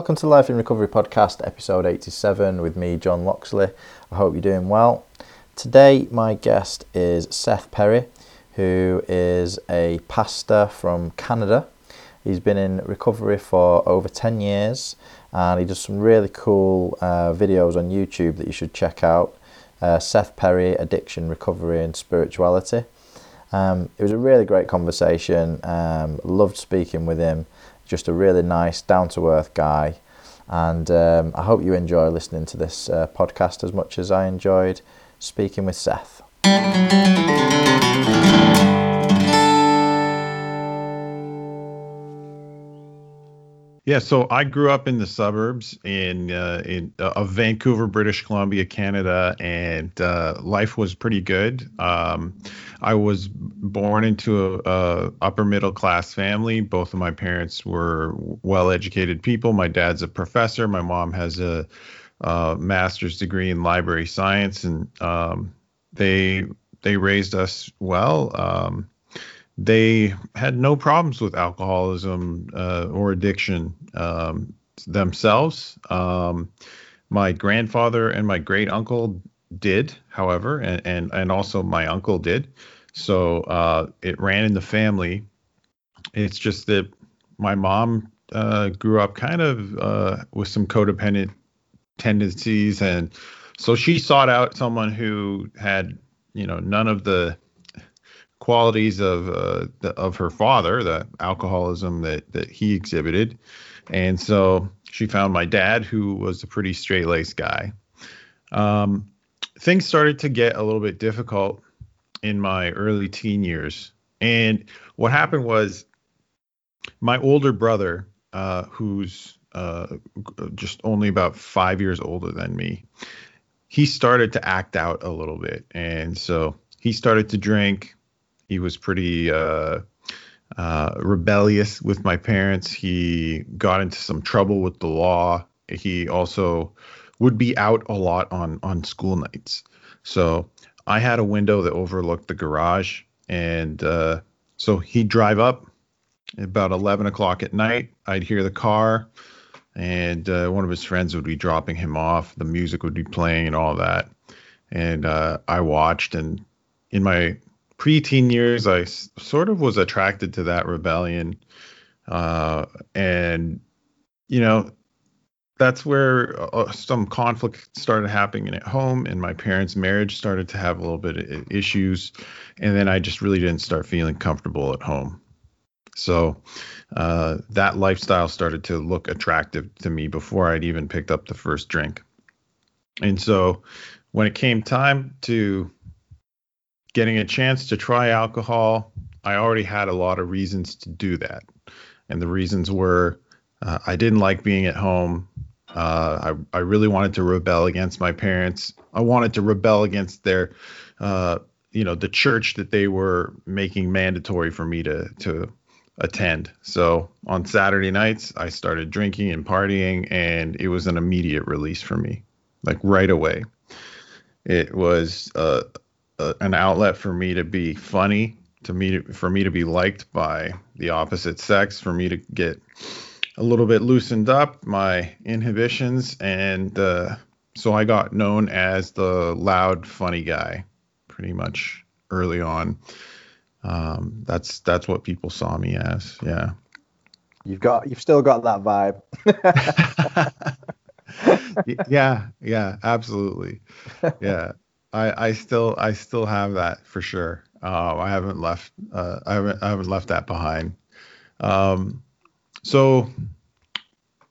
Welcome to Life in Recovery Podcast, episode 87, with me, John Loxley. I hope you're doing well. Today, my guest is Seth Perry, who is a pastor from Canada. He's been in recovery for over 10 years and he does some really cool uh, videos on YouTube that you should check out. Uh, Seth Perry, Addiction, Recovery, and Spirituality. Um, it was a really great conversation. Um, loved speaking with him just a really nice, down to earth guy. And um, I hope you enjoy listening to this uh, podcast as much as I enjoyed speaking with Seth. Yeah, so I grew up in the suburbs in uh, in uh, of Vancouver, British Columbia, Canada, and uh, life was pretty good. Um, I was born into a, a, upper middle class family. Both of my parents were well educated people. My dad's a professor. My mom has a, a master's degree in library science, and um, they they raised us well. Um, they had no problems with alcoholism uh, or addiction um, themselves. Um, my grandfather and my great uncle did, however, and, and, and also my uncle did. So uh, it ran in the family. It's just that my mom uh, grew up kind of uh, with some codependent tendencies, and so she sought out someone who had, you know, none of the qualities of uh, the, of her father, the alcoholism that that he exhibited, and so she found my dad, who was a pretty straight laced guy. Um, things started to get a little bit difficult in my early teen years, and what happened was my older brother, uh, who's uh, just only about five years older than me, he started to act out a little bit, and so he started to drink he was pretty uh, uh, rebellious with my parents. He got into some trouble with the law. He also would be out a lot on on school nights. So I had a window that overlooked the garage, and uh, so he'd drive up about 11 o'clock at night. I'd hear the car, and uh, one of his friends would be dropping him off. The music would be playing and all that, and uh, I watched. And in my preteen years, I sort of was attracted to that rebellion, uh, and you know, that's where uh, some conflict started happening at home, and my parents' marriage started to have a little bit of issues, and then I just really didn't start feeling comfortable at home. So uh, that lifestyle started to look attractive to me before I'd even picked up the first drink. And so when it came time to getting a chance to try alcohol, I already had a lot of reasons to do that. And the reasons were uh, I didn't like being at home. Uh, I, I really wanted to rebel against my parents. I wanted to rebel against their, uh, you know, the church that they were making mandatory for me to to attend. So on Saturday nights, I started drinking and partying, and it was an immediate release for me, like right away. It was uh, an outlet for me to be funny, to me to, for me to be liked by the opposite sex, for me to get a little bit loosened up my inhibitions, and uh, so I got known as the loud, funny guy, pretty much early on. Um, that's that's what people saw me as. Yeah. You've got you've still got that vibe. yeah, yeah, absolutely. Yeah. I, I still I still have that for sure. Uh, I haven't left uh, I haven't I haven't left that behind. Um, so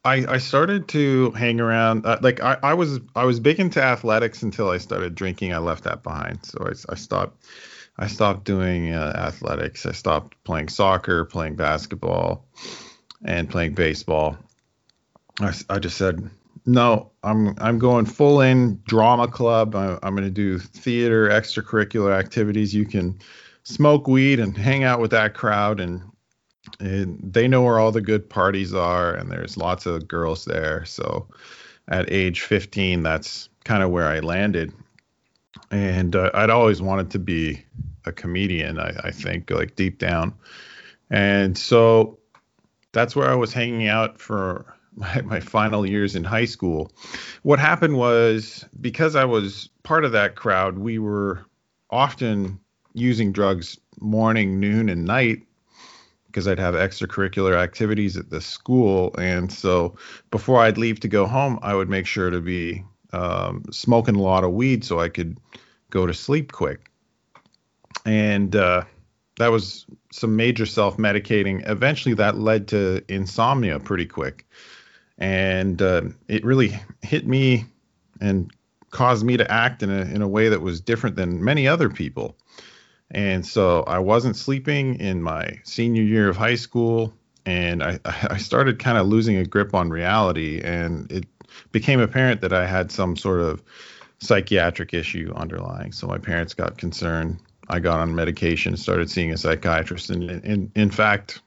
I I started to hang around uh, like I, I was I was big into athletics until I started drinking. I left that behind. So I, I stopped I stopped doing uh, athletics. I stopped playing soccer, playing basketball, and playing baseball. I, I just said no, I'm I'm going full in drama club. I, I'm going to do theater, extracurricular activities. You can smoke weed and hang out with that crowd, and, and they know where all the good parties are, and there's lots of girls there. So at age 15, that's kind of where I landed, and uh, I'd always wanted to be a comedian. I, I think like deep down, and so that's where I was hanging out for my, my final years in high school. What happened was because I was part of that crowd, we were often using drugs morning, noon, and night because I'd have extracurricular activities at the school. And so before I'd leave to go home, I would make sure to be um, smoking a lot of weed so I could go to sleep quick. And uh, that was some major self medicating. Eventually, that led to insomnia pretty quick. And uh, it really hit me and caused me to act in a, in a way that was different than many other people. And so I wasn't sleeping in my senior year of high school, and I, I started kind of losing a grip on reality. And it became apparent that I had some sort of psychiatric issue underlying. So my parents got concerned. I got on medication, started seeing a psychiatrist, and in, in fact,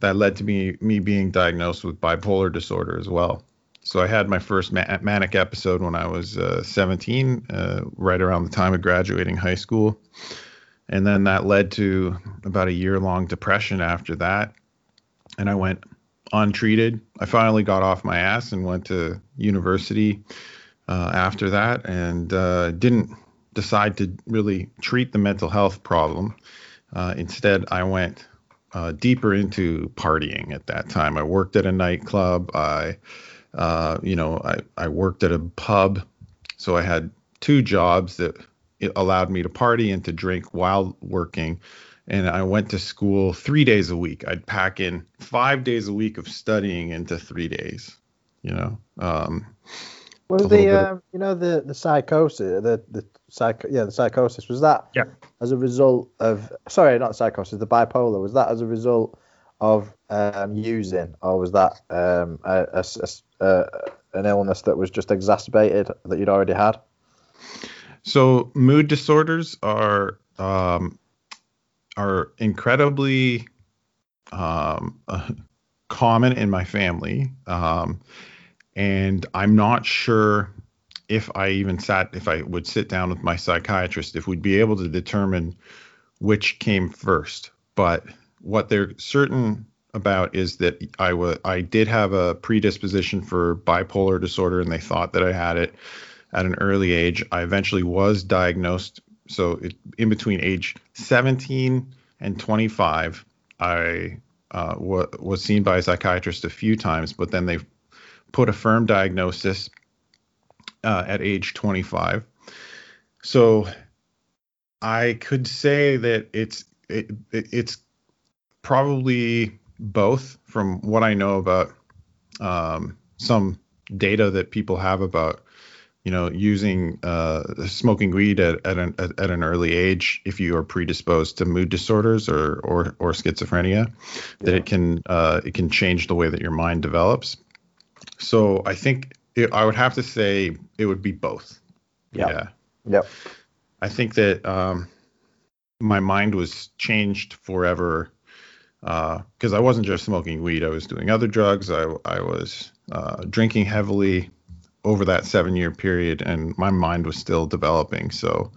that led to me me being diagnosed with bipolar disorder as well. So I had my first ma- manic episode when I was uh, 17, uh, right around the time of graduating high school. And then that led to about a year long depression after that. And i went untreated. I finally got off my ass and went to university uh, after that and uh, didn't decide to really treat the mental health problem. Uh, instead i went uh, deeper into partying at that time i worked at a nightclub i uh, you know I, I worked at a pub so i had two jobs that allowed me to party and to drink while working. And I went to school three days a week. I'd pack in five days a week of studying into three days. You know, um, was the uh, you know the the psychosis the the psych yeah the psychosis was that yeah as a result of sorry not psychosis the bipolar was that as a result of um, using or was that um, a, a, a, an illness that was just exacerbated that you'd already had? So mood disorders are um, are incredibly um, uh, common in my family, um, and I'm not sure if I even sat if I would sit down with my psychiatrist if we'd be able to determine which came first. But what they're certain about is that I was I did have a predisposition for bipolar disorder, and they thought that I had it at an early age. I eventually was diagnosed. So it, in between age 17 and 25, I uh, w- was seen by a psychiatrist a few times, but then they put a firm diagnosis uh, at age 25. So I could say that it's it, it, it's probably both from what I know about um, some data that people have about you know, using uh, smoking weed at, at an at, at, an early age, if you are predisposed to mood disorders or or, or schizophrenia, yeah. that it can uh, it can change the way that your mind develops. So I think it, I would have to say it would be both. Yep. Yeah. Yep. I think that um, my mind was changed forever because uh, I wasn't just smoking weed. I was doing other drugs. I I was uh, drinking heavily over that seven year period, and my mind was still developing. So,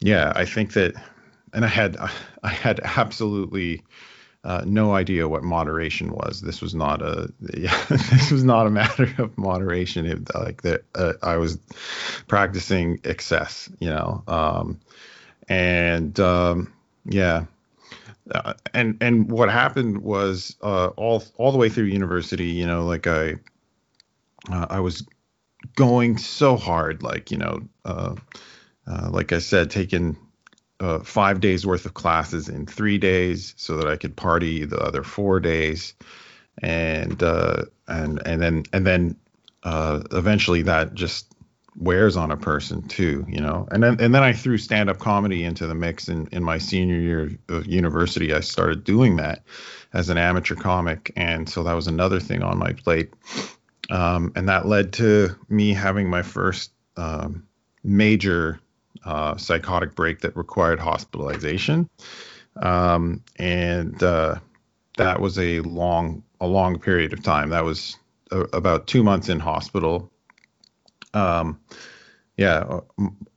yeah, I think that, and I had I had absolutely uh, no idea what moderation was. This was not a yeah, this was not a matter of moderation. It, like that, uh, I was practicing excess, you know, um, and um, yeah. Uh, and and what happened was uh, all all the way through university, you know, like I uh, I was going so hard, like you know, uh, uh, like I said, taking uh, five days worth of classes in three days so that I could party the other four days, and uh, and and then and then uh, eventually that just wears on a person too, you know. And then and then I threw stand up comedy into the mix in in my senior year of university. I started doing that as an amateur comic, and so that was another thing on my plate. Um, and that led to me having my first um, major uh, psychotic break that required hospitalization. Um, and uh, that was a long, a long period of time. That was a, about two months in hospital. Um, yeah, uh,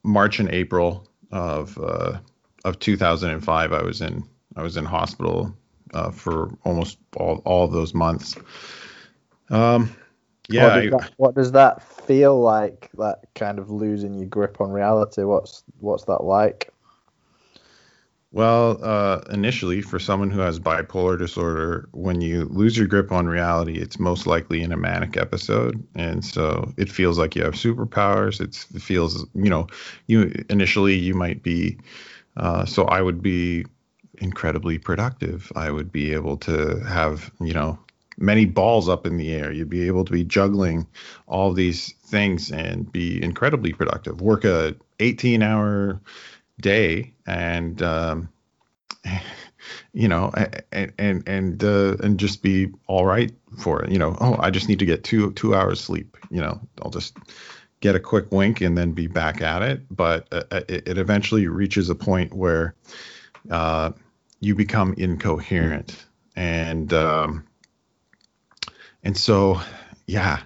March and April of uh, of 2005, I was in I was in hospital uh, for almost all all those months. Um, yeah, What does, that, what does that feel like? That kind of losing your grip on reality. What's what's that like? Well, uh, initially, for someone who has bipolar disorder, when you lose your grip on reality, it's most likely in a manic episode, and so it feels like you have superpowers. It's, it feels, you know, you initially you might be. Uh, so I would be incredibly productive. I would be able to have, you know, many balls up in the air. You'd be able to be juggling all these things and be incredibly productive. Work a 18 hour day and um, you know and and and uh, and just be all right for it you know oh i just need to get two two hours sleep you know i'll just get a quick wink and then be back at it but uh, uh it, it, eventually reaches a point where uh, you become incoherent and um, and so yeah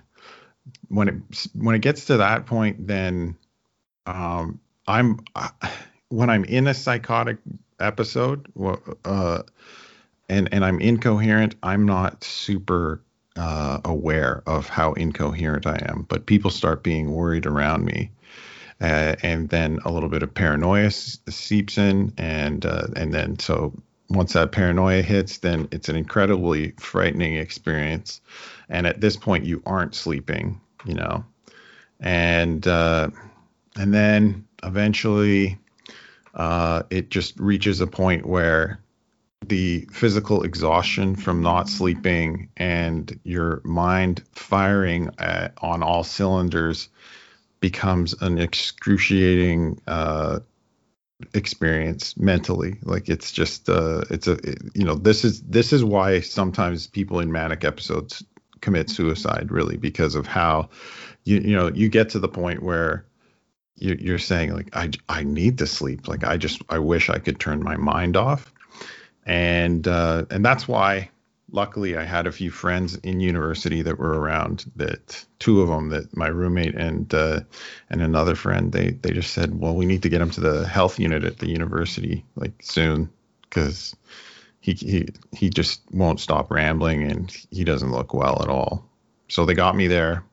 when it when it gets to that point then um, i'm when I'm in a psychotic episode, uh, and and I'm incoherent, I'm not super uh, aware of how incoherent I am. But people start being worried around me, uh, and then a little bit of paranoia seeps in, and uh, and then so once that paranoia hits, then it's an incredibly frightening experience. And at this point, you aren't sleeping, you know, and uh, and then eventually uh, it just reaches a point where the physical exhaustion from not sleeping and your mind firing at, on all cylinders becomes an excruciating uh, experience mentally like it's just uh it's a it, you know this is this is why sometimes people in manic episodes commit suicide really because of how you you know you get to the point where you're saying like I I need to sleep. Like I just I wish I could turn my mind off, and uh, and that's why luckily I had a few friends in university that were around. That two of them that my roommate and uh, and another friend they they just said, well, we need to get him to the health unit at the university like soon because he he he just won't stop rambling and he doesn't look well at all. So they got me there,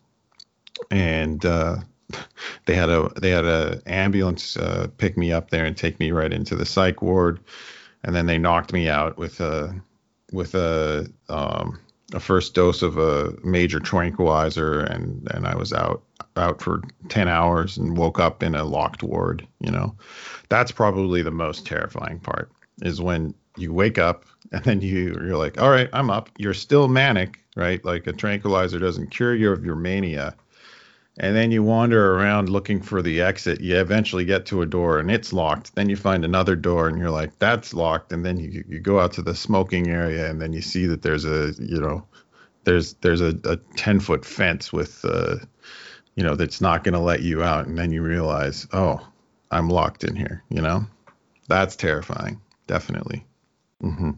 and uh, they had a they had a ambulance uh, pick me up there and take me right into the psych ward, and then they knocked me out with a with a um, a first dose of a major tranquilizer, and and I was out out for ten hours and woke up in a locked ward. You know, that's probably the most terrifying part is when you wake up and then you you're like, all right, I'm up. You're still manic, right? Like a tranquilizer doesn't cure you of your mania and then you wander around looking for the exit. You eventually get to a door and it's locked. Then you find another door and you're like, that's locked. And then you, you go out to the smoking area and then you see that there's a, you know, there's there's a, a 10 foot fence with, uh, you know, that's not going to let you out. And then you realize, oh, I'm locked in here. You know, that's terrifying. Definitely. Mm-hmm.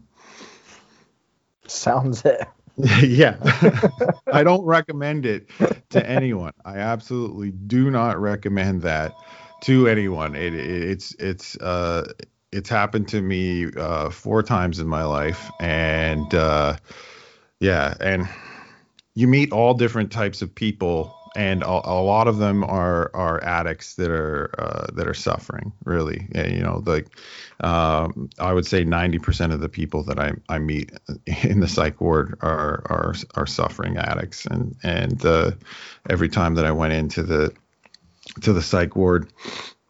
Sounds it. yeah. I don't recommend it to anyone. I absolutely do not recommend that to anyone. It, it, it's it's uh it's happened to me uh four times in my life and uh yeah, and you meet all different types of people and a, a, lot of them are are addicts that are uh, that are suffering really. And, you know like um, I would say 90% of the people that I, I meet in the psych ward are are are suffering addicts. And and uh, every time that I went into the to the psych ward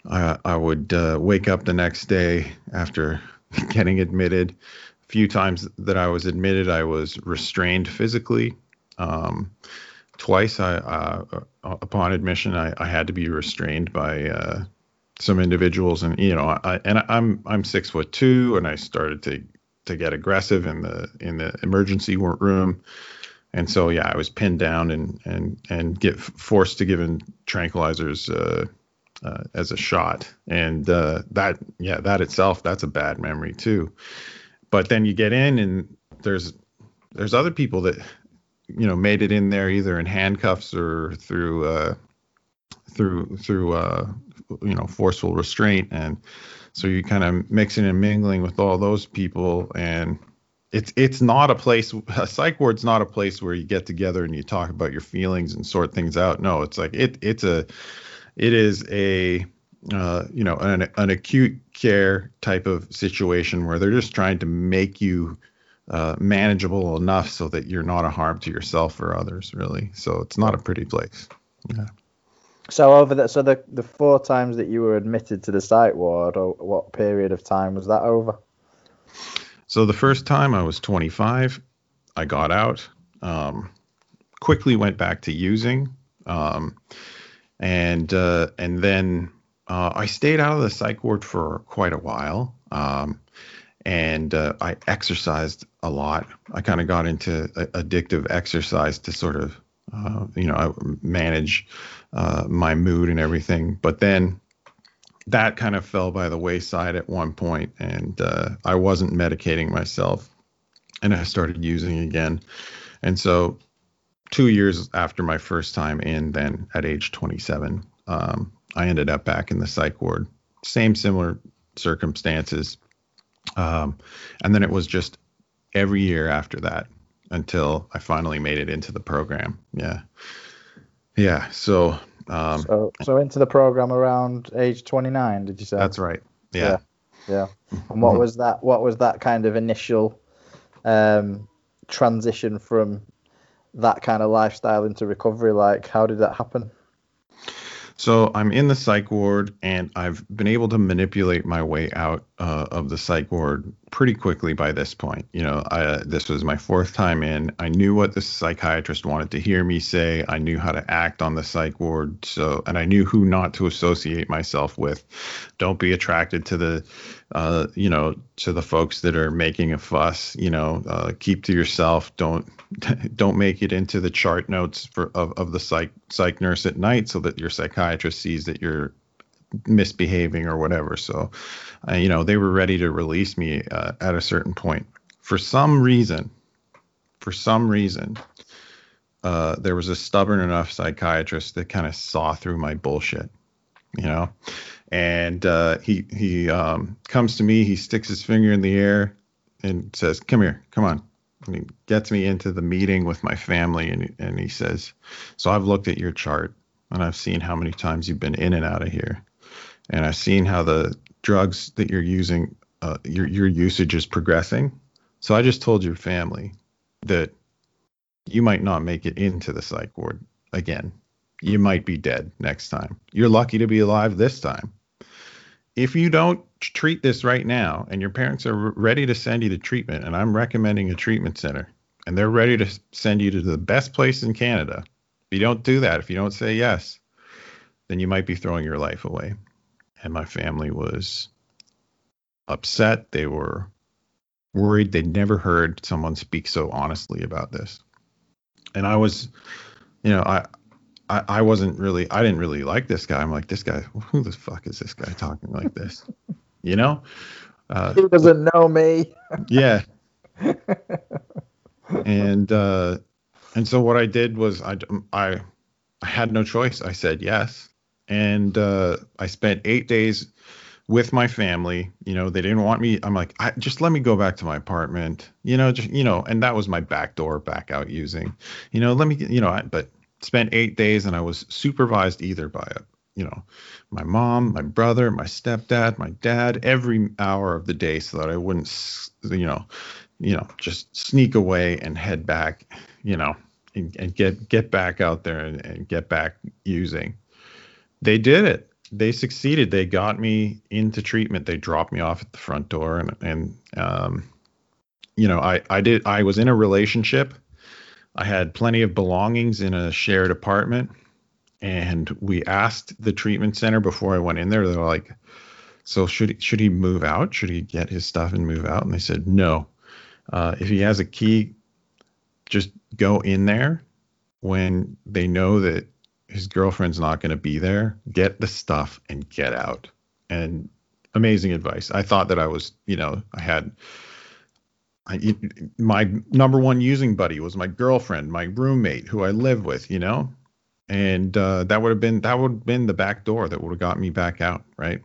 I, I would uh, wake up the next day after getting admitted. A few times that I was admitted I was restrained physically. Um, twice I, uh, uh, upon admission I, I, had to be restrained by uh, some individuals. And you know I, and I'm I'm six foot two and I started to to get aggressive in the in the emergency room. And so yeah I was pinned down and and and get forced to give in tranquilizers uh, uh, as a shot. And uh, that yeah that itself that's a bad memory too. But then you get in and there's there's other people that you know made it in there either in handcuffs or through uh, through through uh, you know forceful restraint. And so you're kind of mixing and mingling with all those people. And it's it's not a place a psych ward's not a place where you get together and you talk about your feelings and sort things out. No it's like it it's a it is a uh, you know an, an acute care type of situation where they're just trying to make you uh, manageable enough so that you're not a harm to yourself or others really. So it's not a pretty place. Yeah. So over the so the the four times that you were admitted to the psych ward or what period of time was that over? So the first time I was 25, I got out, um, quickly went back to using, um, and uh, and then uh, I stayed out of the psych ward for quite a while. Um, and uh, I exercised a lot. I kind of got into addictive exercise to sort of, uh, you know, manage uh, my mood and everything. But then that kind of fell by the wayside at one point, and uh, I wasn't medicating myself, and I started using again. And so, two years after my first time in, then at age 27, um, I ended up back in the psych ward. Same similar circumstances, um, and then it was just every year after that until I finally made it into the program. Yeah, yeah. So um, so, so into the program around age 29, did you say? That's right. Yeah. Yeah. yeah. And what was that? What was that kind of initial um, transition from that kind of lifestyle into recovery like? How did that happen? So I'm in the psych ward, and I've been able to manipulate my way out uh, of the psych ward pretty quickly by this point. You know, I, this was my fourth time in. I knew what the psychiatrist wanted to hear me say. I knew how to act on the psych ward. So, and I knew who not to associate myself with. Don't be attracted to the, uh, you know, to the folks that are making a fuss. You know, uh, keep to yourself. Don't don't make it into the chart notes for of, of the psych psych nurse at night so that your psychiatrist sees that you're misbehaving or whatever. So, uh, you know, they were ready to release me uh, at a certain point. For some reason, for some reason, uh, there was a stubborn enough psychiatrist that kind of saw through my bullshit, you know. And uh, he he um, comes to me, he sticks his finger in the air and says, "Come here, come on." And he gets me into the meeting with my family, and and he says, "So I've looked at your chart, and I've seen how many times you've been in and out of here and I've seen how the drugs that you're using, uh, your your usage is progressing. So I just told your family that you might not make it into the psych ward again. You might be dead next time. You're lucky to be alive this time. If you don't treat this right now, and your parents are ready to send you to treatment, and I'm recommending a treatment center, and they're ready to send you to the best place in Canada. If you don't do that, if you don't say yes, then you might be throwing your life away and my family was upset. They were worried. They'd never heard someone speak so honestly about this. And I was, you know, I, I, I wasn't really, I didn't really like this guy. I'm like, this guy, who the fuck is this guy talking like this? You know? Uh, he doesn't know me. yeah. and, uh, and so what I did was I, I, I had no choice. I said yes and uh, I spent eight days with my family. You know, they didn't want me. I'm like, I, just let me go back to my apartment. You know, just you know, and that was my back door back out using. You know, let me. You know, I, but spent eight days, and I was supervised either by a, you know, my mom, my brother, my stepdad, my dad, every hour of the day, so that I wouldn't, you know, you know, just sneak away and head back. You know. And, and get get back out there and, and get back using they did it. They succeeded. They got me into treatment. They dropped me off at the front door, and and um, you know, I I did. I was in a relationship. I had plenty of belongings in a shared apartment, and we asked the treatment center before I went in there. They were like, "So should should he move out? Should he get his stuff and move out?" And they said, "No. Uh, if he has a key, just go in there when they know that his girlfriend's not going to be there. Get the stuff and get out. And amazing advice. I thought that I was, you know, I had I, my number one using buddy was my girlfriend, my roommate, who I live with, you know, and uh, that would have been that would have been the back door that would have got me back out, right?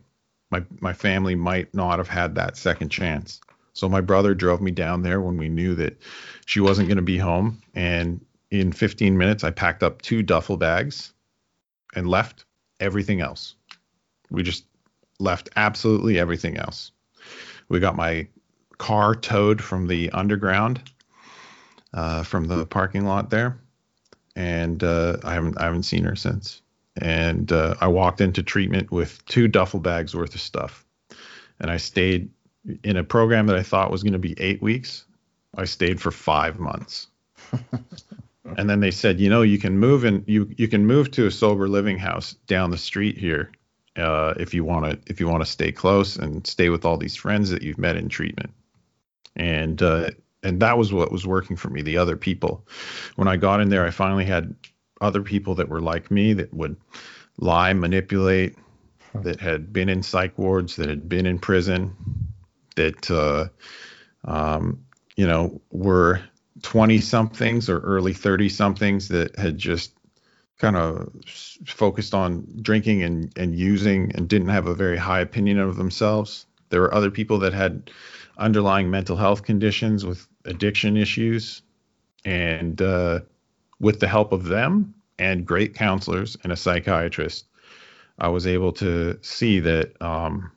My my family might not have had that second chance, So my brother drove me down there when we knew that she wasn't going to be home. And in 15 minutes, I packed up two duffel bags and left everything else. We just left absolutely everything else. We got my car towed from the underground, uh, from the parking lot there, and uh, I haven't I haven't seen her since. And uh, I walked into treatment with two duffel bags worth of stuff, and I stayed in a program that I thought was going to be eight weeks. I stayed for five months. and then they said, you know, you can move and you you can move to a sober living house down the street here uh, if you want to if you want to stay close and stay with all these friends that you've met in treatment. And uh, and that was what was working for me. The other people, when I got in there, I finally had other people that were like me that would lie, manipulate, that had been in psych wards, that had been in prison, that uh, um, you know were 20 somethings or early 30 somethings that had just kind of focused on drinking and, and using and didn't have a very high opinion of themselves. There were other people that had underlying mental health conditions with addiction issues. And uh, with the help of them and great counselors and a psychiatrist, I was able to see that, um,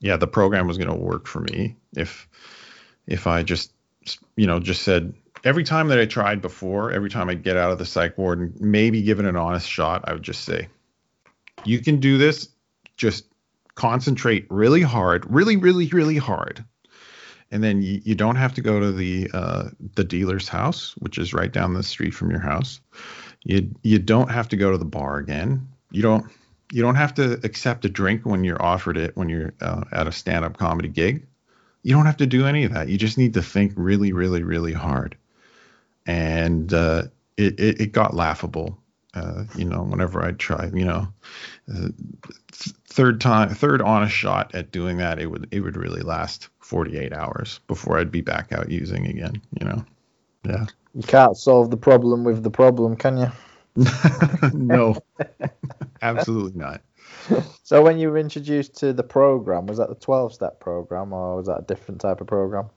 yeah, the program was going to work for me if if I just, you know, just said, every time that I tried before, every time I get out of the psych ward and maybe give it an honest shot, I would just say, you can do this. Just concentrate really hard, really, really, really hard. And then you, you don't have to go to the uh, the dealer's house, which is right down the street from your house. You you don't have to go to the bar again. You don't you don't have to accept a drink when you're offered it when you're uh, at a stand-up comedy gig. You don't have to do any of that. You just need to think really, really, really hard and uh, it, it, it got laughable. Uh, you know, whenever I try, you know, uh, th- third time, third honest shot at doing that, it would it would really last 48 hours before I'd be back out using again. You know, yeah. You can't solve the problem with the problem, can you? no, absolutely not. So when you were introduced to the program, was that the 12 step program or was that a different type of program?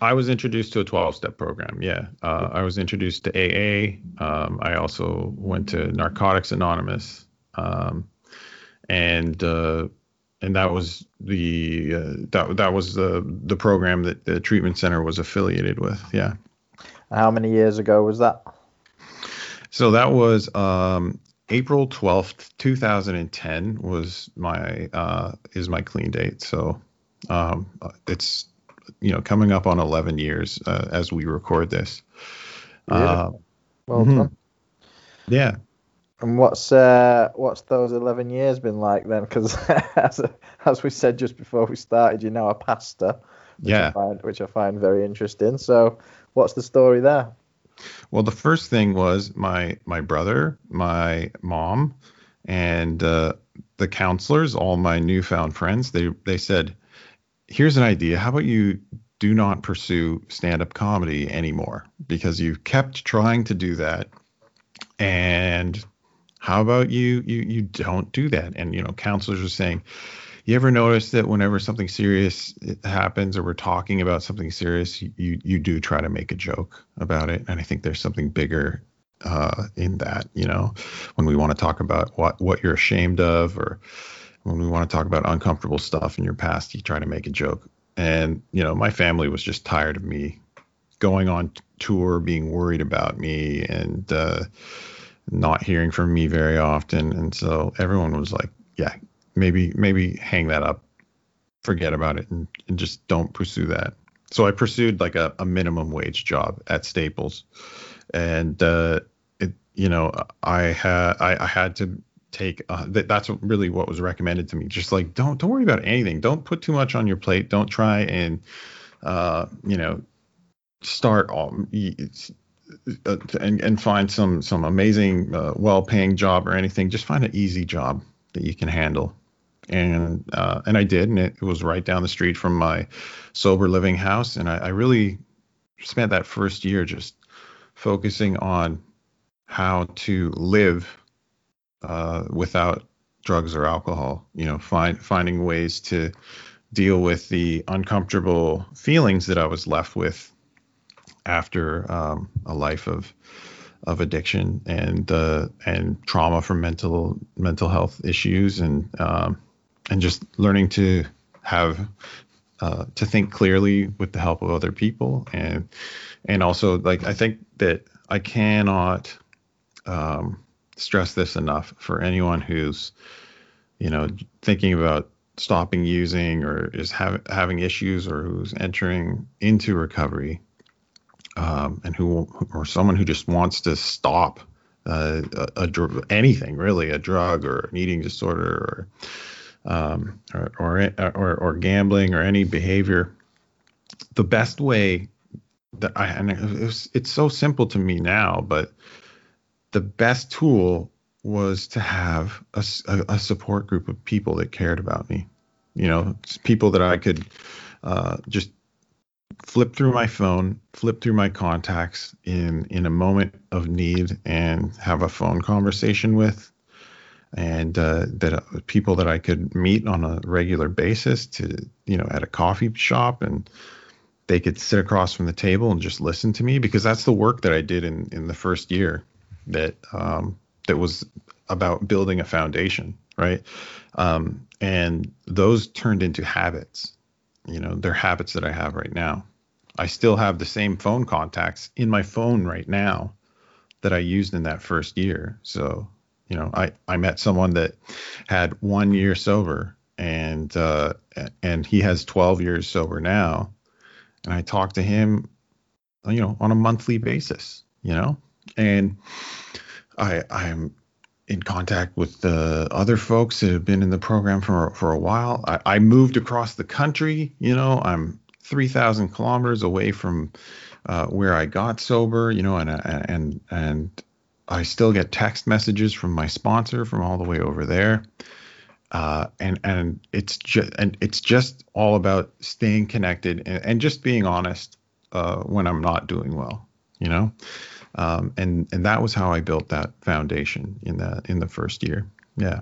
I was introduced to a 12 step program. Yeah. Uh, I was introduced to AA. Um, I also went to Narcotics Anonymous. Um, and, uh, and that was the uh, that that was the the program that the treatment center was affiliated with. Yeah. How many years ago was that? So that was um, April twelfth, two thousand and ten was my uh, is my clean date. So um, it's you know coming up on 11 years uh, as we record this. Uh, well mm-hmm. done. Yeah. And what's uh, what's those 11 years been like then? Because as, as we said just before we started, you're now a pastor. Which yeah. I find, which I find very interesting. So, what's the story there? Well, the first thing was my my brother, my mom, and uh, the counselors, all my newfound friends. They they said, here's an idea. How about you do not pursue stand up comedy anymore because you've kept trying to do that. And how about you you you don't do that? And you know, counselors are saying, you ever notice that whenever something serious happens or we're talking about something serious, you you do try to make a joke about it. And I think there's something bigger uh, in that, you know, when we want to talk about what what you're ashamed of or when we want to talk about uncomfortable stuff in your past, you try to make a joke. And, you know, my family was just tired of me going on tour, being worried about me and uh, not hearing from me very often. And so everyone was like, yeah, maybe, maybe hang that up, forget about it, and, and just don't pursue that. So I pursued like a, a minimum wage job at Staples. And, uh, it, you know, I had I, I had to take uh, that, that's really what was recommended to me. Just like don't don't worry about anything. Don't put too much on your plate. Don't try and uh, you know start all uh, and, and find some some amazing uh, well-paying job or anything. Just find an easy job that you can handle. And uh, and I did and it, it, was right down the street from my sober living house. And I, I really spent that first year just focusing on how to live uh, without drugs or alcohol. You know, find finding ways to deal with the uncomfortable feelings that I was left with after um, a life of of addiction and uh, and trauma from mental mental health issues and um, and just learning to have uh, to think clearly with the help of other people and and also like I think that I cannot um, stress this enough for anyone who's you know thinking about stopping using or is have, having issues or who's entering into recovery um, and who or someone who just wants to stop uh, a, a, anything really a drug or an eating disorder or, um, or, or, or or gambling or any behavior the best way that I and it was, it's so simple to me now but the best tool was to have a, a, support group of people that cared about me. You know, people that I could uh, just flip through my phone, flip through my contacts in in a moment of need, and have a phone conversation with, and uh, that uh, people that I could meet on a regular basis to you know at a coffee shop and they could sit across from the table and just listen to me because that's the work that I did in in the first year that um, that was about building a foundation, right? Um, and those turned into habits. You know, they're habits that I have right now. I still have the same phone contacts in my phone right now that I used in that first year. So, you know, I, I met someone that had one year sober and uh, and he has 12 years sober now. And I talk to him, you know, on a monthly basis, you know, and I I'm in contact with the other folks that have been in the program for for a while. I, I moved across the country. You know, I'm 3,000 kilometers away from uh, where I got sober. You know, and and and I still get text messages from my sponsor from all the way over there. Uh, and and it's just and it's just all about staying connected and, and just being honest uh, when I'm not doing well. You know, um, and and that was how I built that foundation in the in the first year. Yeah,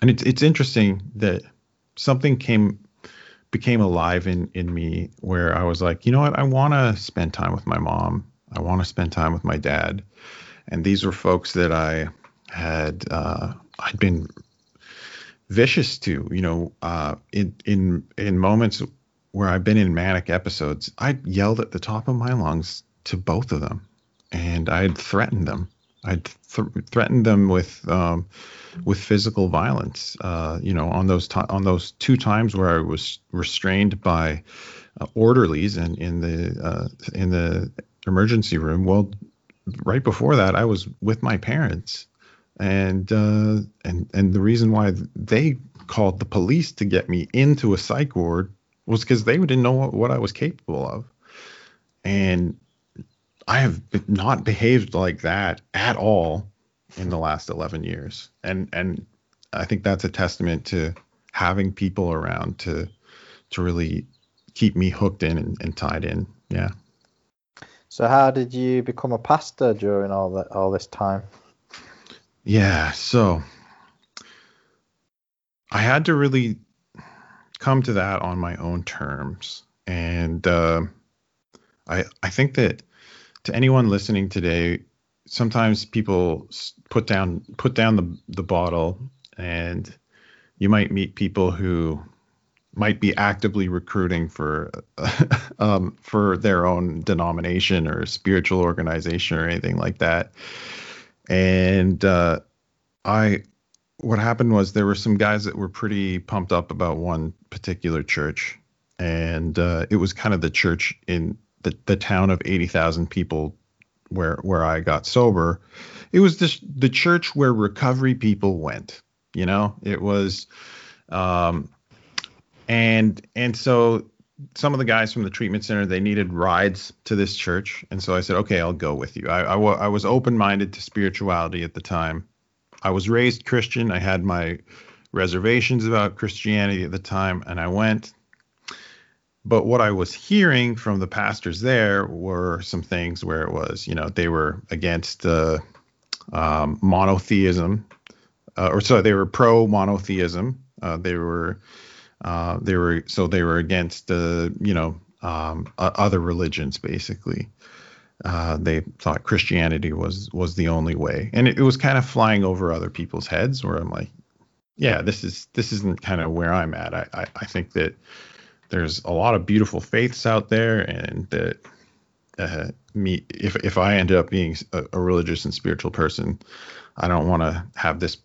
and it's it's interesting that something came became alive in in me where I was like, you know what, I want to spend time with my mom. I want to spend time with my dad, and these were folks that I had uh, I'd been vicious to. You know, uh, in in in moments where I've been in manic episodes, I yelled at the top of my lungs to both of them and I'd threatened them. I'd th- threatened them with um, with physical violence. Uh, you know, on those on those two times where I was restrained by uh, orderlies in, in the uh, in the emergency room. Well, right before that, I was with my parents, and uh, and and the reason why they called the police to get me into a psych ward was because they didn't know what, what I was capable of, and I have not behaved like that at all in the last 11 years. And and I think that's a testament to having people around to to really keep me hooked in and, and tied in. Yeah. So how did you become a pastor during all that all this time? Yeah, so I had to really come to that on my own terms, and uh, I I think that to anyone listening today, sometimes people put down put down the the bottle, and you might meet people who might be actively recruiting for um, for their own denomination or spiritual organization or anything like that. And uh, I, what happened was there were some guys that were pretty pumped up about one particular church, and uh, it was kind of the church in the, the town of 80,000 people where where I got sober, it was this the church where recovery people went. You know, it was, um, and and so some of the guys from the treatment center they needed rides to this church, and so I said, okay, I'll go with you. I I, I was open minded to spirituality at the time. I was raised Christian. I had my reservations about Christianity at the time, and I went. But what I was hearing from the pastors there were some things where it was, you know, they were against uh, um, monotheism, uh, or sorry, they were pro monotheism. Uh, they were Uh, they were so they were against the you know um, other religions basically. Uh, they thought Christianity was was the only way, and it, it was kind of flying over other people's heads. Where I'm like, yeah, this is this isn't kind of where I'm at. I, I, I think that there's a lot of beautiful faiths out there, and that uh, me if if I end up being a, a religious and spiritual person, I don't want to have this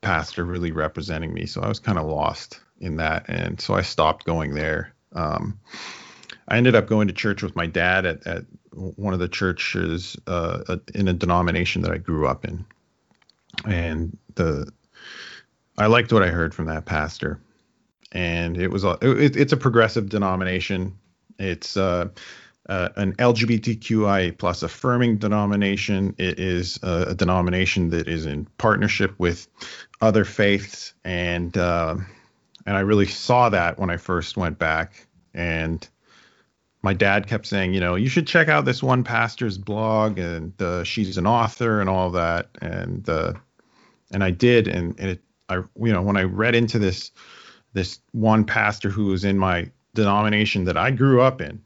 pastor really representing me. So I was kind of lost in that, and so I stopped going there. Um, I ended up going to church with my dad at, at one of the churches uh, in a denomination that I grew up in, and the I liked what I heard from that pastor, and it was a it, it's a progressive denomination. It's uh, uh, an LGBTQI plus affirming denomination. It is a, a, denomination that is in partnership with other faiths, and uh, and I really saw that when I first went back. And my dad kept saying, you know, you should check out this one pastor's blog, and uh, she's an author and all that, and uh, and I did, and, and it, I, you know, when I read into this this one pastor who was in my denomination that I grew up in,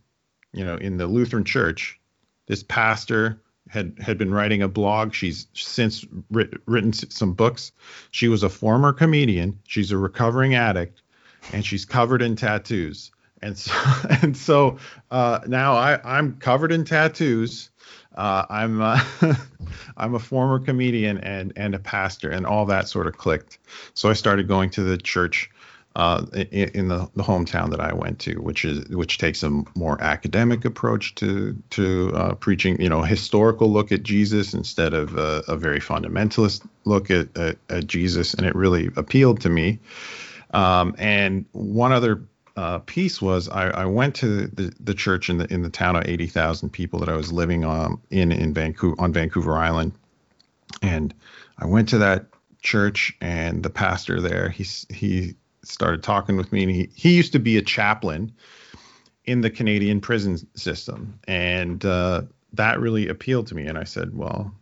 you know, in the Lutheran Church, this pastor had had been writing a blog. She's since writ, written some books. She was a former comedian. She's a recovering addict, and she's covered in tattoos. And so and so uh, now I I'm covered in tattoos. Uh, I'm uh, I'm a former comedian and and a pastor, and all that sort of clicked. So I started going to the church uh, in, in the, the, hometown that I went to, which is which takes a more academic approach to to uh, preaching, you know, historical look at Jesus instead of a, a very fundamentalist look at, at, at, Jesus, and it really appealed to me. Um, and one other uh, piece was I, I, went to the, the church in the in the town of eighty thousand people that I was living on in in Vancouver on Vancouver Island, and I went to that church and the pastor there he he started talking with me, and he he used to be a chaplain in the Canadian prison system, and uh, that really appealed to me. And I said, well,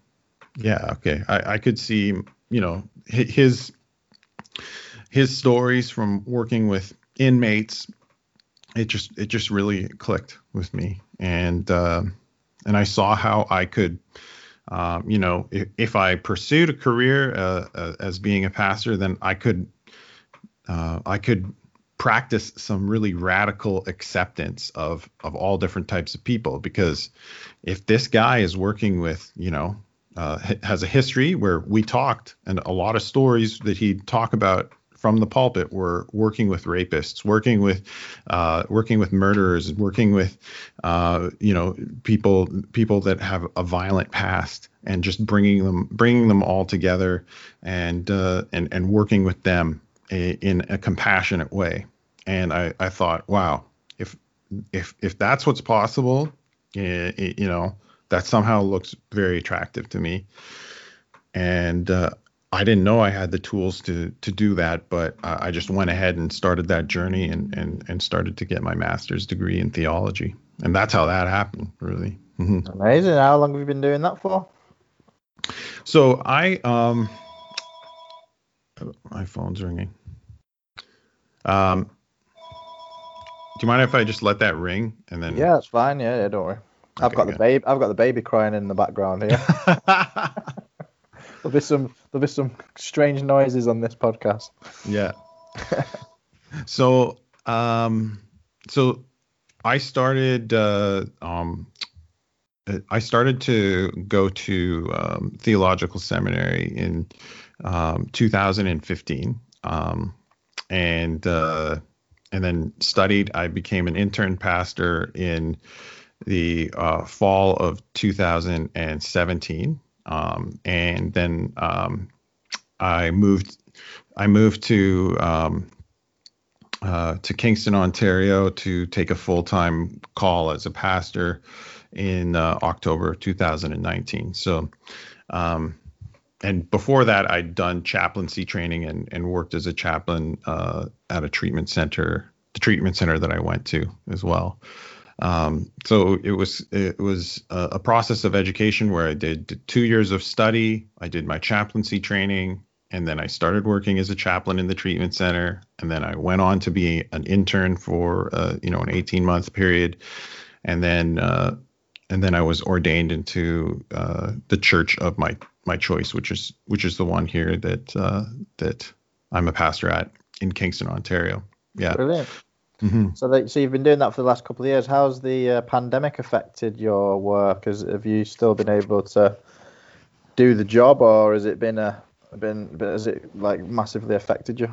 yeah, okay, I, I could see, you know, his his stories from working with inmates. It just it just really clicked with me, and uh, and I saw how I could. Um, you know, if, if, I pursued a career uh, uh, as being a pastor, then I could uh, I could practice some really radical acceptance of of all different types of people because if this guy is working with you know uh, has a history where we talked and a lot of stories that he'd talk about from the pulpit were working with rapists, working with uh, working with murderers, working with uh, you know people people that have a violent past, and just bringing them bringing them all together and uh, and and working with them a, in a compassionate way. And I, I thought, wow, if if if that's what's possible, it, it, you know, that somehow looks very attractive to me. And uh, I didn't know I had the tools to to do that, but uh, I just went ahead and started that journey and and and started to get my master's degree in theology, and that's how that happened, really. Mm-hmm. Amazing. How long have you been doing that for? So I um, my phone's ringing. Um, do you mind if I just let that ring and then? Yeah, it's fine. Yeah, yeah, don't worry. Okay, I've got good. the baby. I've got the baby crying in the background here. there'll be some. There'll be some strange noises on this podcast. Yeah. so, um, so I started. Uh, um, I started to go to um, theological seminary in um, 2015. Um, and uh, and then studied. I became an intern pastor in the uh, fall of 2017, um, and then um, I moved. I moved to um, uh, to Kingston, Ontario, to take a full time call as a pastor in uh, October 2019. So. Um, and before that, I'd done chaplaincy training and, and worked as a chaplain uh, at a treatment center, the treatment center that I went to as well. Um, so it was it was a, a, process of education where I did two years of study. I did my chaplaincy training, and then I started working as a chaplain in the treatment center, and then I went on to be an intern for uh, you know an 18 month period, and then uh, and then I was ordained into uh, the church of my my choice, which is which is the one here that uh, that I'm a pastor at in Kingston, Ontario. Yeah. Brilliant. Mm-hmm. So, that, so you've been doing that for the last couple of years. How's the uh, pandemic affected your work? Has, have you still been able to do the job, or has it been a been has it like massively affected you?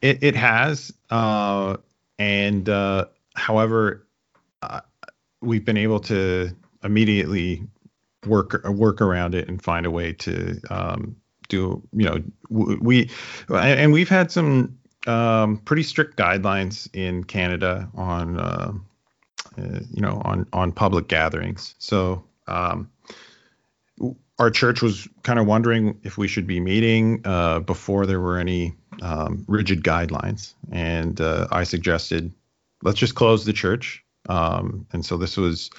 It it has, uh, and uh, however, uh, we've been able to immediately work work around it and find a way to um, do you know we and we've had some um, pretty strict guidelines in Canada on uh, uh, you know on on public gatherings. So um, our church was kind of wondering if we should be meeting uh, before there were any um, rigid guidelines, and uh, I suggested let's just close the church. Um, and so this was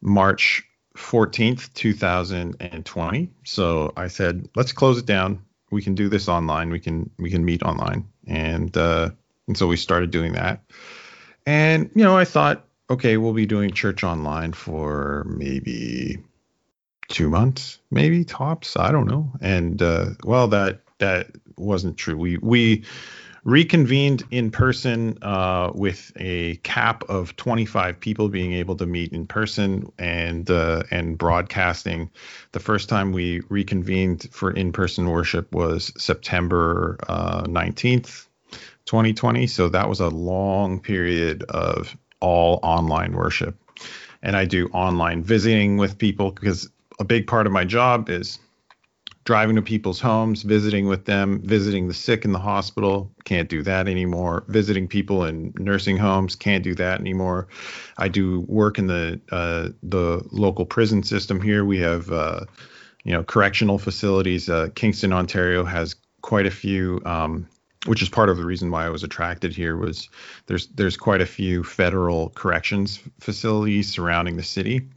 March 14th, 2020. So I said, let's close it down. We can do this online. We can we can meet online, and uh, and so we started doing that. And you know, I thought, okay, we'll be doing church online for maybe two months, maybe tops. I don't know. And uh, well, that that wasn't true. We we reconvened in person uh, with a cap of 25 people being able to meet in person and uh, and broadcasting. The first time we reconvened for in-person worship was September uh, 19th, 2020. So that was a long period of all online worship. And I do online visiting with people because a big part of my job is driving to people's homes, visiting with them, visiting the sick in the hospital. Can't do that anymore. Visiting people in nursing homes. Can't do that anymore. I do work in the uh, the local prison system here. We have uh, you know correctional facilities. Uh, Kingston, Ontario has quite a few. Um, which is part of the reason why I was attracted here was there's there's quite a few federal corrections facilities surrounding the city,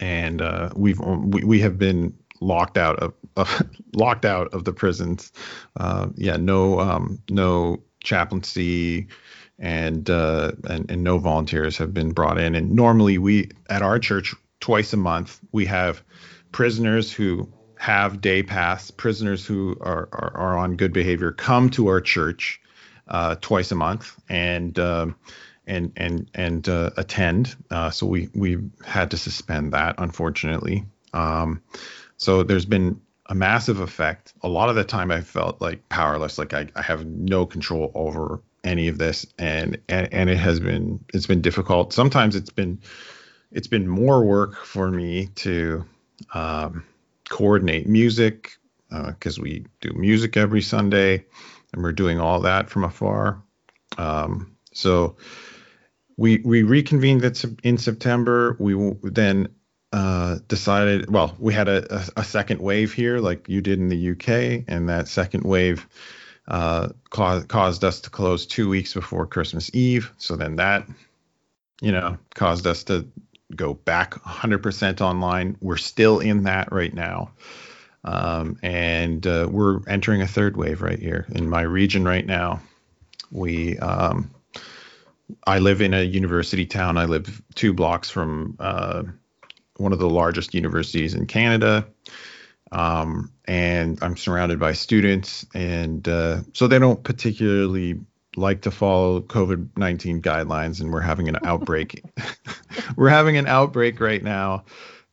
and uh, we've we, we have been locked out of, of locked out of the prisons. Uh, yeah, no um, no chaplaincy and, uh, and and no volunteers have been brought in. And normally we at our church twice a month we have prisoners who have day pass, prisoners who are, are, are on good behavior come to our church uh, twice a month and um, and and and uh, attend. Uh, so we we had to suspend that unfortunately. Um, so there's been a massive effect. A lot of the time I felt like powerless, like I, I have no control over any of this and, and and it has been it's been difficult. Sometimes it's been it's been more work for me to um, coordinate music because uh, we do music every Sunday and we're doing all that from afar. Um, so we we reconvened in September. We then uh, decided, well, we had a, a, a, second wave here, like you did in the UK, and that second wave uh, caused, caused us to close two weeks before Christmas Eve. So then that, you know, caused us to go back 100% online. We're still in that right now. Um, and uh, we're entering a third wave right here in my region right now. We, um, I live in a university town. I live two blocks from uh, one of the largest universities in Canada. Um, and I'm surrounded by students, and uh, so they don't particularly like to follow COVID 19 guidelines, and we're having an outbreak. we're having an outbreak right now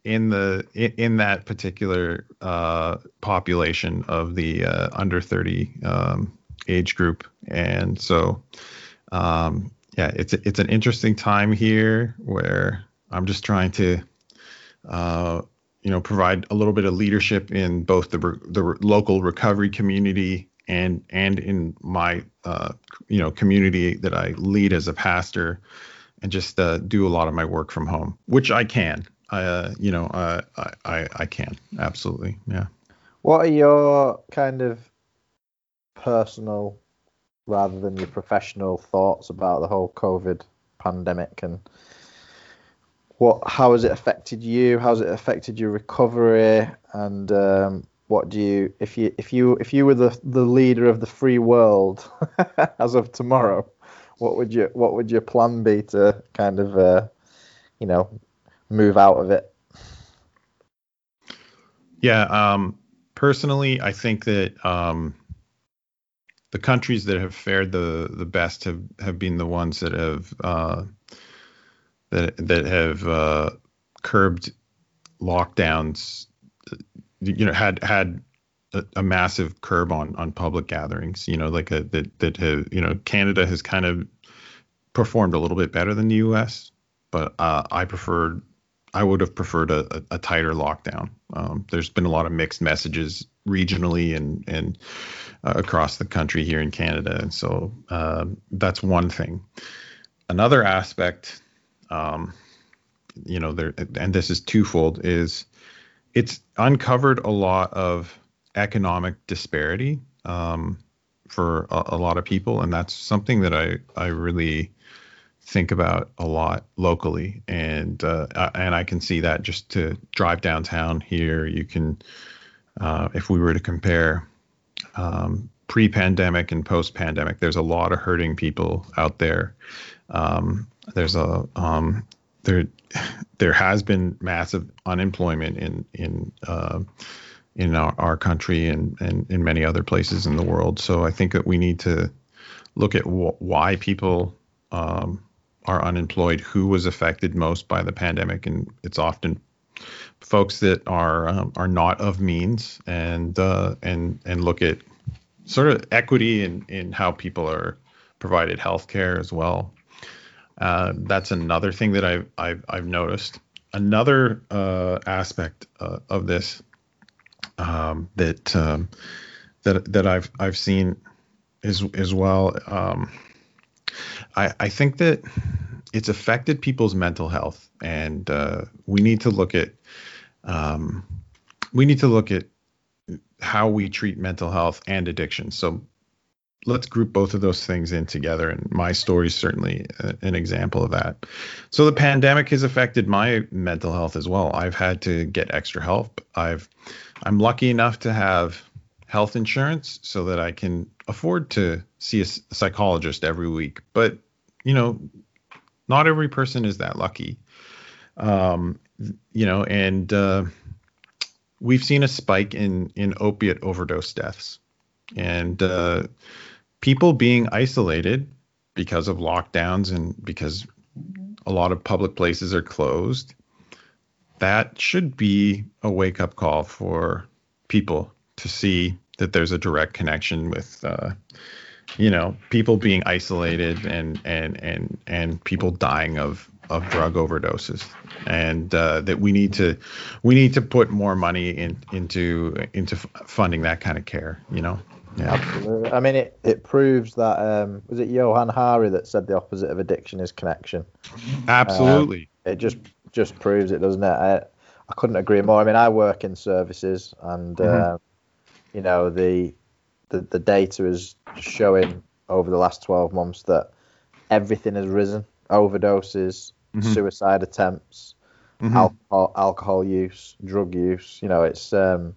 in the in, in that particular uh, population of the uh, under 30 um, age group, and so um, yeah, it's it's an interesting time here where I'm just trying to uh, you know, provide a little bit of leadership in both the the local recovery community and and in my uh, you know community that I lead as a pastor, and just uh, do a lot of my work from home, which I can. I uh, you know I, I I can absolutely yeah. What are your kind of personal rather than your professional thoughts about the whole COVID pandemic and what how has it affected you? How's it affected your recovery? And um, what do you if you if you if you were the the leader of the free world as of tomorrow, what would you what would your plan be to kind of uh, you know move out of it? Yeah, um, personally, I think that um, the countries that have fared the the best have have been the ones that have uh, that that have uh, curbed lockdowns. You know, had had a, a, massive curb on on public gatherings. You know, like a that that have you know Canada has kind of performed a little bit better than the U.S. But uh, I preferred I would have preferred a, a, a tighter lockdown. Um, there's been a lot of mixed messages regionally and and uh, across the country here in Canada, and so uh, that's one thing. Another aspect, um, you know, there and this is twofold, is it's uncovered a lot of economic disparity um, for a, a, lot of people, and that's something that I I really think about a lot locally, and uh, and I can see that just to drive downtown here. You can, uh, if we were to compare um, pre-pandemic and post-pandemic, there's a lot of hurting people out there. Um, there's a um, there there has been massive unemployment in in uh, in our, our country and, and in many other places in the world. So I think that we need to look at wh- why people um, are unemployed, who was affected most by the pandemic, and it's often folks that are um, are not of means, and uh, and and look at sort of equity in in how people are provided health care as well. Uh, that's another thing that I've I've, I've noticed. Another uh, aspect uh, of this um, that um, that that I've I've seen as as well. Um, I, I think that it's affected people's mental health, and uh, we need to look at um, we need to look at how we treat mental health and addiction. So let's group both of those things in together, and my story is certainly a, an example of that. So the pandemic has affected my mental health as well. I've had to get extra help. I've I'm lucky enough to have health insurance so that I can afford to see a psychologist every week. But, you know, not every person is that lucky. Um, you know, and uh, we've seen a spike in in opiate overdose deaths, and uh, people being isolated because of lockdowns and because a lot of public places are closed. That should be a wake up call for people to see that there's a direct connection with uh, you know people being isolated and and and and people dying of of drug overdoses and uh, that we need to we need to put more money in, into into funding that kind of care you know yeah. Absolutely. I mean it, it proves that um, was it Johann Hari that said the opposite of addiction is connection? Absolutely. Um, it just just proves it doesn't it? I, I couldn't agree more. I mean i work in services and mm-hmm. uh, you know the the, the data is showing over the last 12 months that everything has risen. Overdoses mm-hmm. suicide attempts mm-hmm. alcohol alcohol use drug use. You know it's um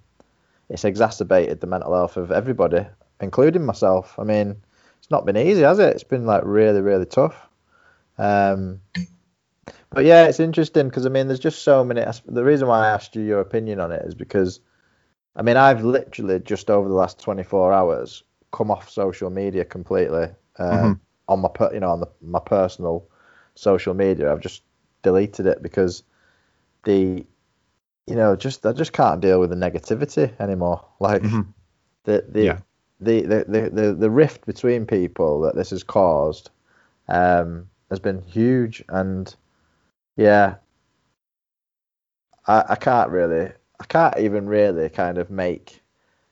it's exacerbated the mental health of everybody including myself i mean it's not been easy has it it's been like really really tough um but yeah it's interesting because i mean there's just so many the reason why i asked you your opinion on it is because I mean, I've literally just over the last 24 hours come off social media completely. Um, mm-hmm. On my, per, you know, on the, my personal social media, I've just deleted it because the, you know, just I just can't deal with the negativity anymore. Like mm-hmm. the the, yeah. the, the, the the the rift between people that this has caused um, has been huge, and yeah, I, I can't really I can't even really kind of make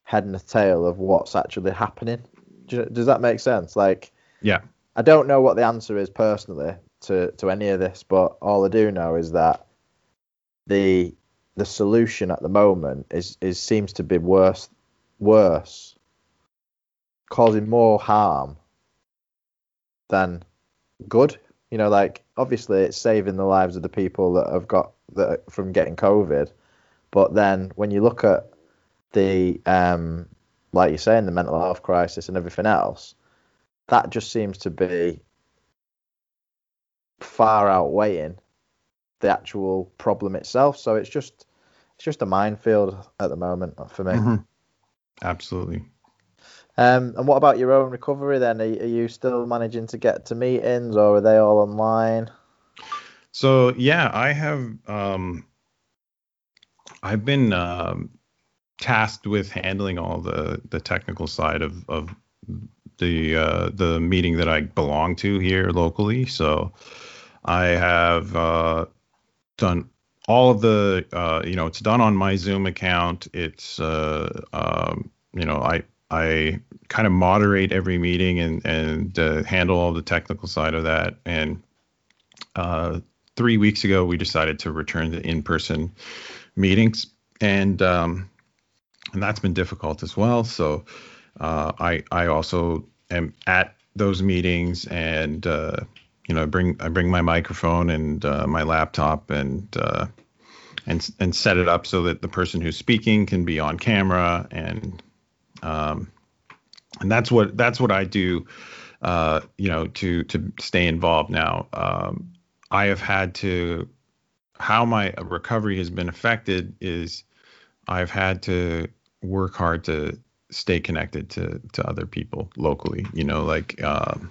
head and tail of what's actually happening. Does that make sense? Like, yeah, I don't know what the answer is personally to to any of this, but all I do know is that the the solution at the moment is is seems to be worse worse causing more harm than good. You know like obviously it's saving the lives of the people that have got that from getting covid but then when you look at the um, like you're saying, the mental health crisis and everything else, that just seems to be far outweighing the actual problem itself. So it's just it's just a minefield at the moment for me. Mm-hmm. Absolutely. Um, and what about your own recovery then? Are, are, you still managing to get to meetings or are they all online? So yeah, I have um, I've been um, tasked with handling all the the technical side of of the uh, the meeting that I belong to here locally. So I have uh, done all of the uh, you know it's done on my Zoom account. It's uh, um, you know I I kind of moderate every meeting and and uh, handle all the technical side of that. And uh, three weeks ago, we decided to return to in-person meetings, and um, and that's been difficult as well. So uh, I I also am at those meetings and uh, you know I bring I bring my microphone and uh, my laptop and uh, and and set it up so that the person who's speaking can be on camera and um, and that's what that's what I do uh, you know to to stay involved. Now um, I have had to how my recovery has been affected is I've had to work hard to stay connected to to other people locally you know like um,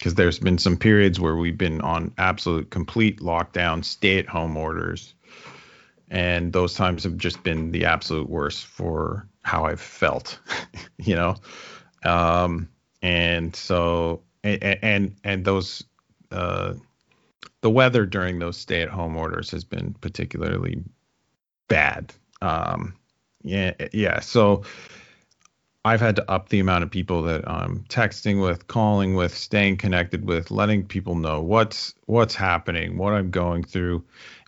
because there's been some periods where we've been on absolute complete lockdown, stay at home orders. And those times have just been the absolute worst for how I've felt, you know? Um, and so, and, and, and those, uh, the weather during those stay at home orders has been particularly bad. Um, yeah, yeah. So, I've had to up the amount of people that I'm texting with, calling with, staying connected with, letting people know what's what's happening, what I'm going through,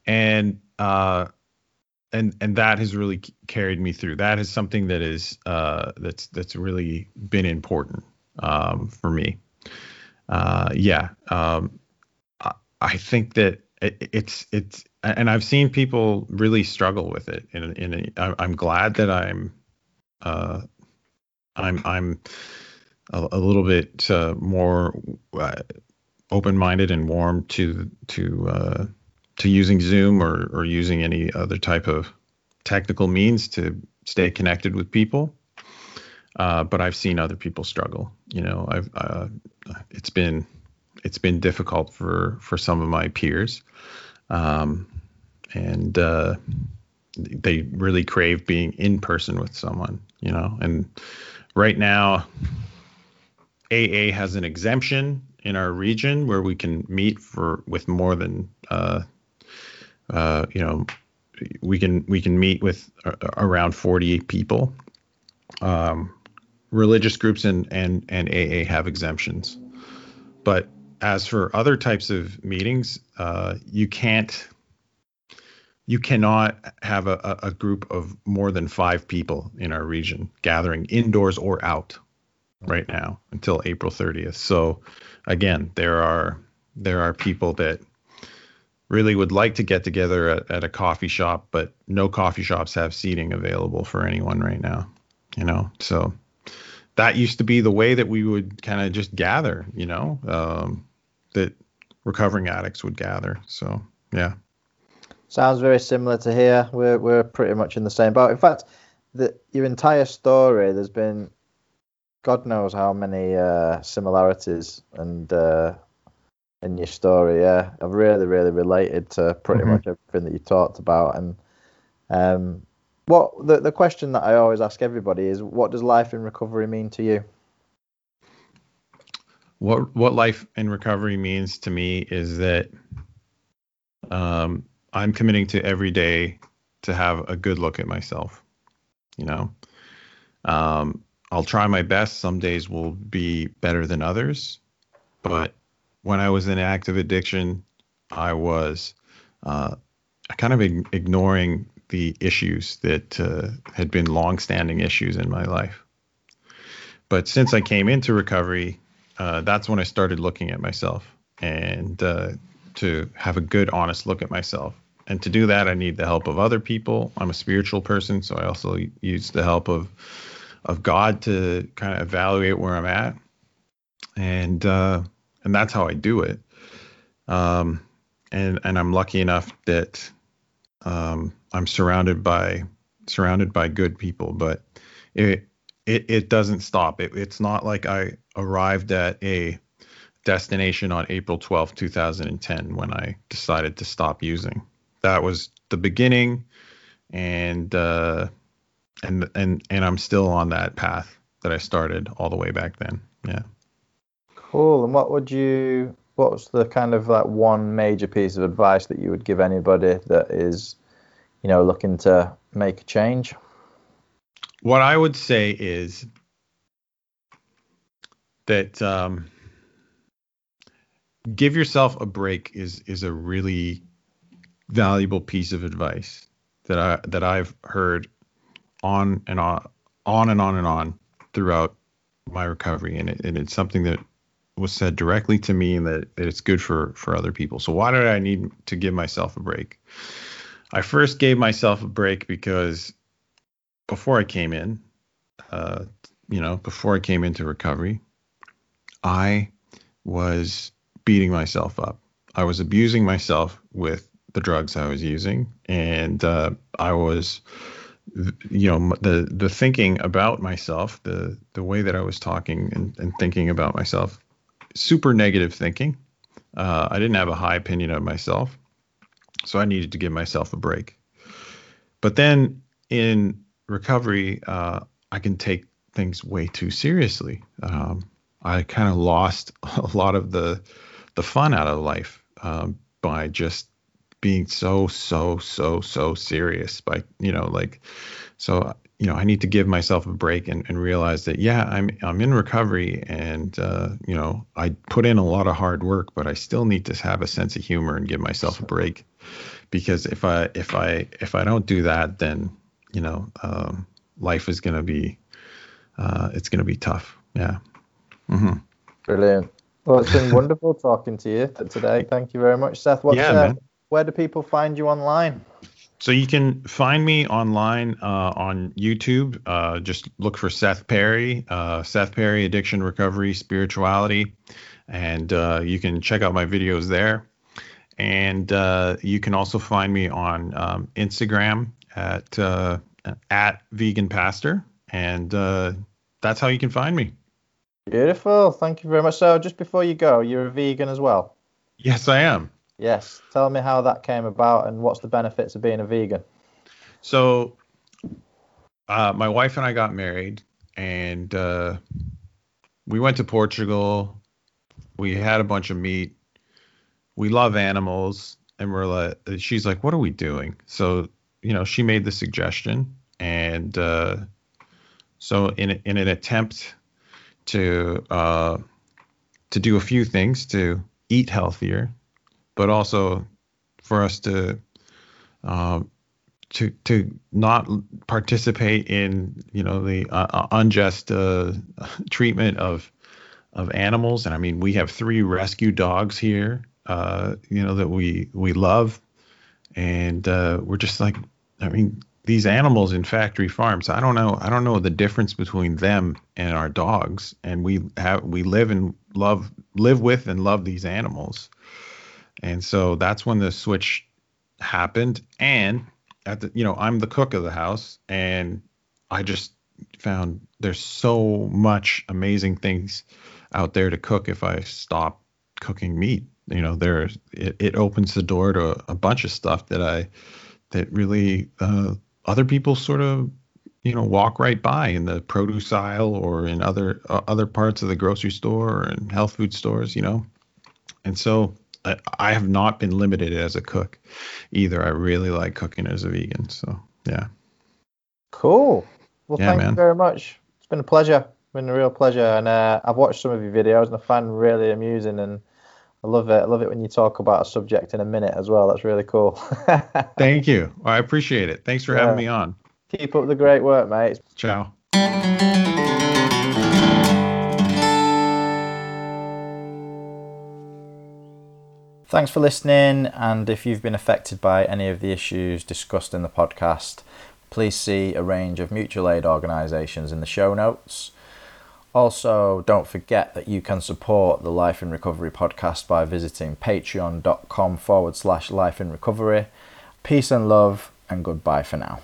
and uh, and and that has really carried me through. That is something that is uh, that's that's really been important um, for me. Uh, yeah, um, I, I think that it, it's it's and I've seen people really struggle with it. In, in a, I'm glad that I'm uh, I'm I'm a, a little bit uh, more uh, open-minded and warm to to uh, to using Zoom or or using any other type of technical means to stay connected with people. Uh, but I've seen other people struggle. You know, I've uh, it's been it's been difficult for for some of my peers, um, and uh, they really crave being in person with someone. You know, and right now, AA has an exemption in our region where we can meet for with more than uh, uh, you know we can we can meet with around 40 people. Um, religious groups and and and AA have exemptions, but as for other types of meetings, uh, you can't you cannot have a, a group of more than five people in our region gathering indoors or out right now until April 30th. So again, there are there are people that really would like to get together at, at a coffee shop, but no coffee shops have seating available for anyone right now. You know, so that used to be the way that we would kind of just gather. You know, um, that recovering addicts would gather. So yeah. Sounds very similar to here. We're we're pretty much in the same boat. In fact, the your entire story, there's been God knows how many uh, similarities and uh, in your story. Yeah, I've really really related to pretty mm-hmm. much everything that you talked about. And um, what the the question that I always ask everybody is, what does life in recovery mean to you? What what life in recovery means to me is that um, I'm committing to every day to have a good look at myself. You know, um, I'll try my best. Some days will be better than others, but when I was in active addiction, I was uh, kind of ignoring the issues that uh, had been long-standing issues in my life. But since I came into recovery, uh, that's when I started looking at myself and uh, to have a good, honest look at myself and to do that, I need the help of other people. I'm a spiritual person, so I also use the help of of God to kind of evaluate where I'm at, and uh, and that's how I do it. Um, and and I'm lucky enough that um, I'm surrounded by surrounded by good people, but it it, it doesn't stop. It, it's not like I arrived at a destination on April 12th, 2010, when I decided to stop using. That was the beginning, and uh, and and and I'm still on that path that I started all the way back then. Yeah. Cool. And what would you? What's the kind of like one major piece of advice that you would give anybody that is, you know, looking to make a change? What I would say is that um, give yourself a break is is a really valuable piece of advice that I that I've heard on and on on and on and on throughout my recovery. And, it, and it's something that was said directly to me and that, it's good for for other people. So why did i need to give myself a break? I first gave myself a break because before i came in uh, you know before i came into recovery i was beating myself up. I was abusing myself with the drugs i was using. And uh, i was you know the the thinking about myself the the way that i was talking and, and thinking about myself super negative thinking. Uh, i didn't have a high opinion of myself so i needed to give myself a break. But then in recovery uh, i can take things way too seriously. Um, i kind of lost a lot of the the fun out of life um, by just being so so so so serious by you know like so you know i need to give myself a break and, and realize that yeah i'm i'm in recovery and uh, you know i put in a lot of hard work but i still need to have a sense of humor and give myself a break. Because if i if i if i don't do that then you know um, life is going to be uh, it's going to be tough. Yeah. Mm-hmm. brilliant. Well it's been wonderful talking to you today. Thank you very much seth. What's yeah, uh, where do people find you online? So you can find me online uh, on YouTube. Uh, just look for Seth Perry, uh, Seth Perry Addiction Recovery Spirituality, and uh, you can check out my videos there. And uh, you can also find me on um, Instagram at uh, at Vegan Pastor, and that's how you can find me. Beautiful. Thank you very much. So just before you go, you're a vegan as well. Yes, I am. Yes. Tell me how that came about and what's the benefits of being a vegan. So, uh, my wife and I got married, and uh, we went to Portugal. We had a bunch of meat. We love animals, and we're like, she's like, "What are we doing?" So, you know, she made the suggestion, and uh, so in in an attempt to uh, to do a few things to eat healthier but also for us to uh, to to not participate in you know the uh, uh unjust uh, treatment of of animals. And I mean, we have three rescue dogs here, uh, you know, that we we love, and uh, we're just like, I mean, these animals in factory farms. I don't know. I don't know the difference between them and our dogs. And we have we live and love live with and love these animals. And so that's when the switch happened. And at the, you know, I'm the cook of the house, and I just found there's so much amazing things out there to cook if I stop cooking meat. You know, there it, it opens the door to a bunch of stuff that I that really uh, other people sort of you know walk right by in the produce aisle or in other uh, other parts of the grocery store or in health food stores. You know, and so I, have not been limited as a cook either. I really like cooking as a vegan. So yeah. Cool. Well, yeah, thank man. you very much. It's been a pleasure. It's been a real pleasure, and uh, I've watched some of your videos and I find really amusing and. I love it. I love it when you talk about a subject in a minute as well. That's really cool. Thank you. I appreciate it. Thanks for yeah. having me on. Keep up the great work, mate. Ciao. Thanks for listening, and if you've been affected by any of the issues discussed in the podcast, please see a range of mutual aid organisations in the show notes. Also, don't forget that you can support the Life in Recovery podcast by visiting patreon.com forward slash life in recovery. Peace and love, and goodbye for now.